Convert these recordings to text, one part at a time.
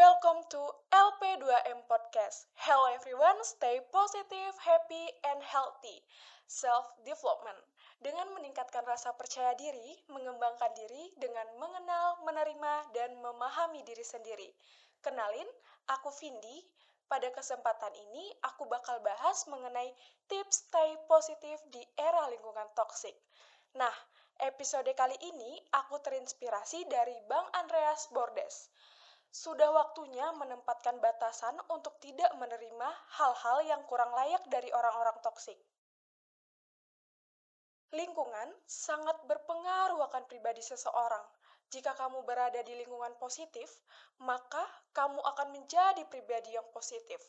Welcome to LP2M Podcast. Hello everyone, stay positive, happy, and healthy. Self-development. Dengan meningkatkan rasa percaya diri, mengembangkan diri dengan mengenal, menerima, dan memahami diri sendiri. Kenalin, aku Vindi. Pada kesempatan ini, aku bakal bahas mengenai tips stay positif di era lingkungan toksik. Nah, episode kali ini aku terinspirasi dari Bang Andreas Bordes. Sudah waktunya menempatkan batasan untuk tidak menerima hal-hal yang kurang layak dari orang-orang toksik. Lingkungan sangat berpengaruh akan pribadi seseorang. Jika kamu berada di lingkungan positif, maka kamu akan menjadi pribadi yang positif.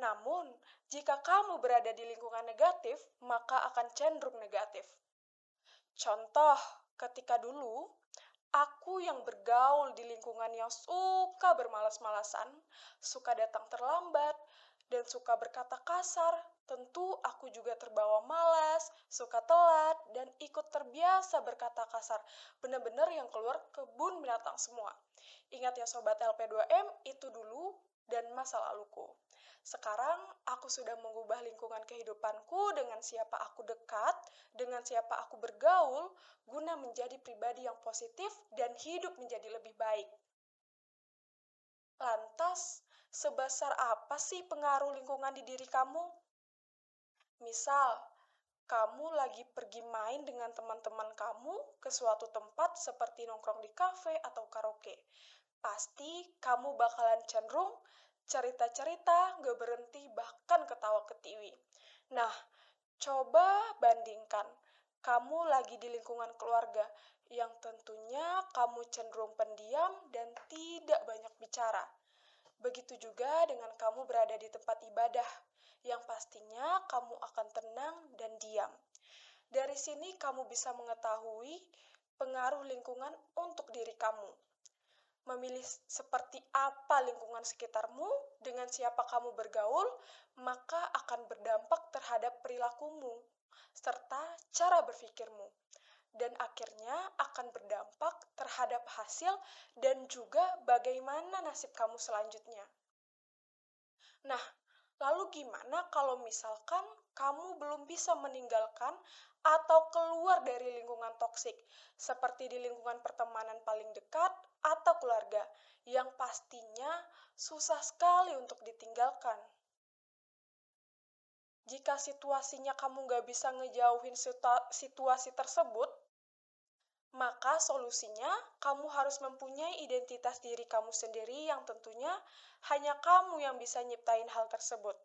Namun, jika kamu berada di lingkungan negatif, maka akan cenderung negatif. Contoh, ketika dulu Aku yang bergaul di lingkungan yang suka bermalas-malasan, suka datang terlambat, dan suka berkata kasar, tentu aku juga terbawa malas, suka telat, dan ikut terbiasa berkata kasar. Benar-benar yang keluar kebun binatang semua. Ingat ya Sobat LP2M, itu dulu dan masa laluku. Sekarang aku sudah mengubah lingkungan kehidupanku dengan siapa aku dekat, dengan siapa aku bergaul, guna menjadi pribadi yang positif dan hidup menjadi lebih baik. Lantas, sebesar apa sih pengaruh lingkungan di diri kamu? Misal, kamu lagi pergi main dengan teman-teman kamu ke suatu tempat seperti nongkrong di kafe atau karaoke. Pasti kamu bakalan cenderung cerita-cerita, gak berhenti, bahkan ketawa ketiwi. Nah, coba bandingkan. Kamu lagi di lingkungan keluarga yang tentunya kamu cenderung pendiam dan tidak banyak bicara. Begitu juga dengan kamu berada di tempat ibadah, yang pastinya kamu akan tenang dan diam. Dari sini kamu bisa mengetahui pengaruh lingkungan untuk diri kamu memilih seperti apa lingkungan sekitarmu, dengan siapa kamu bergaul, maka akan berdampak terhadap perilakumu serta cara berpikirmu. Dan akhirnya akan berdampak terhadap hasil dan juga bagaimana nasib kamu selanjutnya. Nah, lalu gimana kalau misalkan kamu belum bisa meninggalkan atau keluar dari lingkungan toksik, seperti di lingkungan pertemanan paling dekat atau keluarga yang pastinya susah sekali untuk ditinggalkan. Jika situasinya kamu gak bisa ngejauhin situasi tersebut, maka solusinya kamu harus mempunyai identitas diri kamu sendiri yang tentunya hanya kamu yang bisa nyiptain hal tersebut.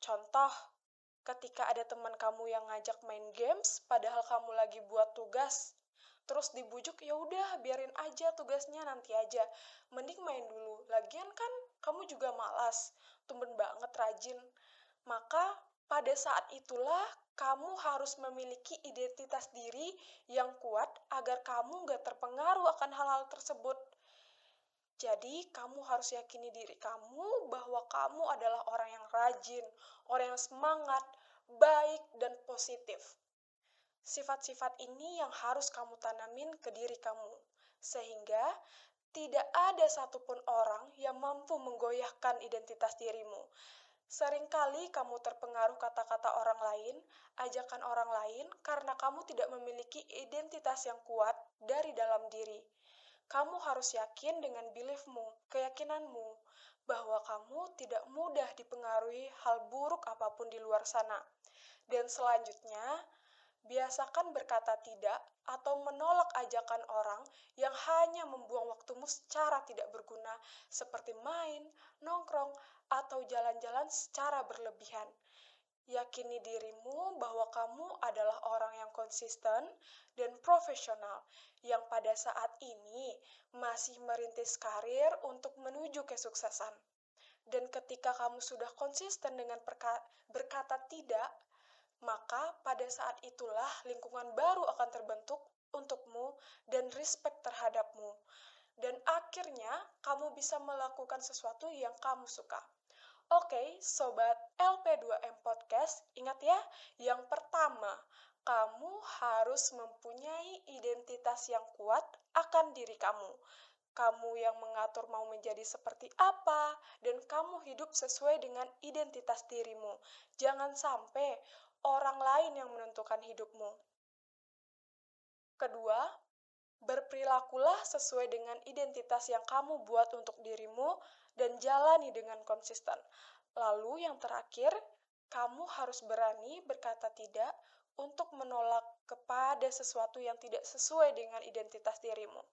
Contoh, ketika ada teman kamu yang ngajak main games padahal kamu lagi buat tugas terus dibujuk ya udah biarin aja tugasnya nanti aja. Mending main dulu. Lagian kan kamu juga malas tumben banget rajin. Maka pada saat itulah kamu harus memiliki identitas diri yang kuat agar kamu gak terpengaruh akan hal-hal tersebut. Jadi, kamu harus yakini diri kamu bahwa kamu adalah orang yang rajin, orang yang semangat, baik, dan positif. Sifat-sifat ini yang harus kamu tanamin ke diri kamu, sehingga tidak ada satupun orang yang mampu menggoyahkan identitas dirimu. Seringkali kamu terpengaruh kata-kata orang lain, ajakan orang lain, karena kamu tidak memiliki identitas yang kuat dari dalam diri. Kamu harus yakin dengan beliefmu, keyakinanmu, bahwa kamu tidak mudah dipengaruhi hal buruk apa pun di luar sana. Dan selanjutnya, Biasakan berkata tidak atau menolak ajakan orang yang hanya membuang waktumu secara tidak berguna, seperti main, nongkrong, atau jalan-jalan secara berlebihan. Yakini dirimu bahwa kamu adalah orang yang konsisten dan profesional yang pada saat ini masih merintis karir untuk menuju kesuksesan. Dan ketika kamu sudah konsisten dengan berkata tidak, maka pada saat itulah lingkungan baru akan terbentuk untukmu dan respect terhadapmu. Dan akhirnya kamu bisa melakukan sesuatu yang kamu suka. Oke, sobat LP2M Podcast, ingat ya, yang pertama, kamu harus mempunyai identitas yang kuat akan diri kamu. kamu yang mengatur mau menjadi seperti apa, dan kamu hidup sesuai dengan identitas dirimu. Jangan sampai orang lain yang menentukan hidupmu. Kedua, berperilakulah sesuai dengan identitas yang kamu buat untuk dirimu dan jalani dengan konsisten. Lalu, yang terakhir, kamu harus berani berkata tidak untuk menolak kepada sesuatu yang tidak sesuai dengan identitas dirimu.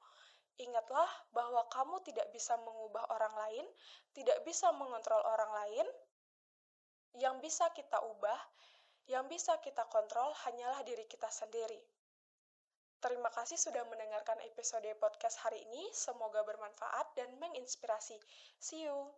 Ingatlah bahwa kamu tidak bisa mengubah orang lain, tidak bisa mengontrol orang lain. Yang bisa kita ubah, yang bisa kita kontrol hanyalah diri kita sendiri. Terima kasih sudah mendengarkan episode podcast hari ini. Semoga bermanfaat dan menginspirasi. See you.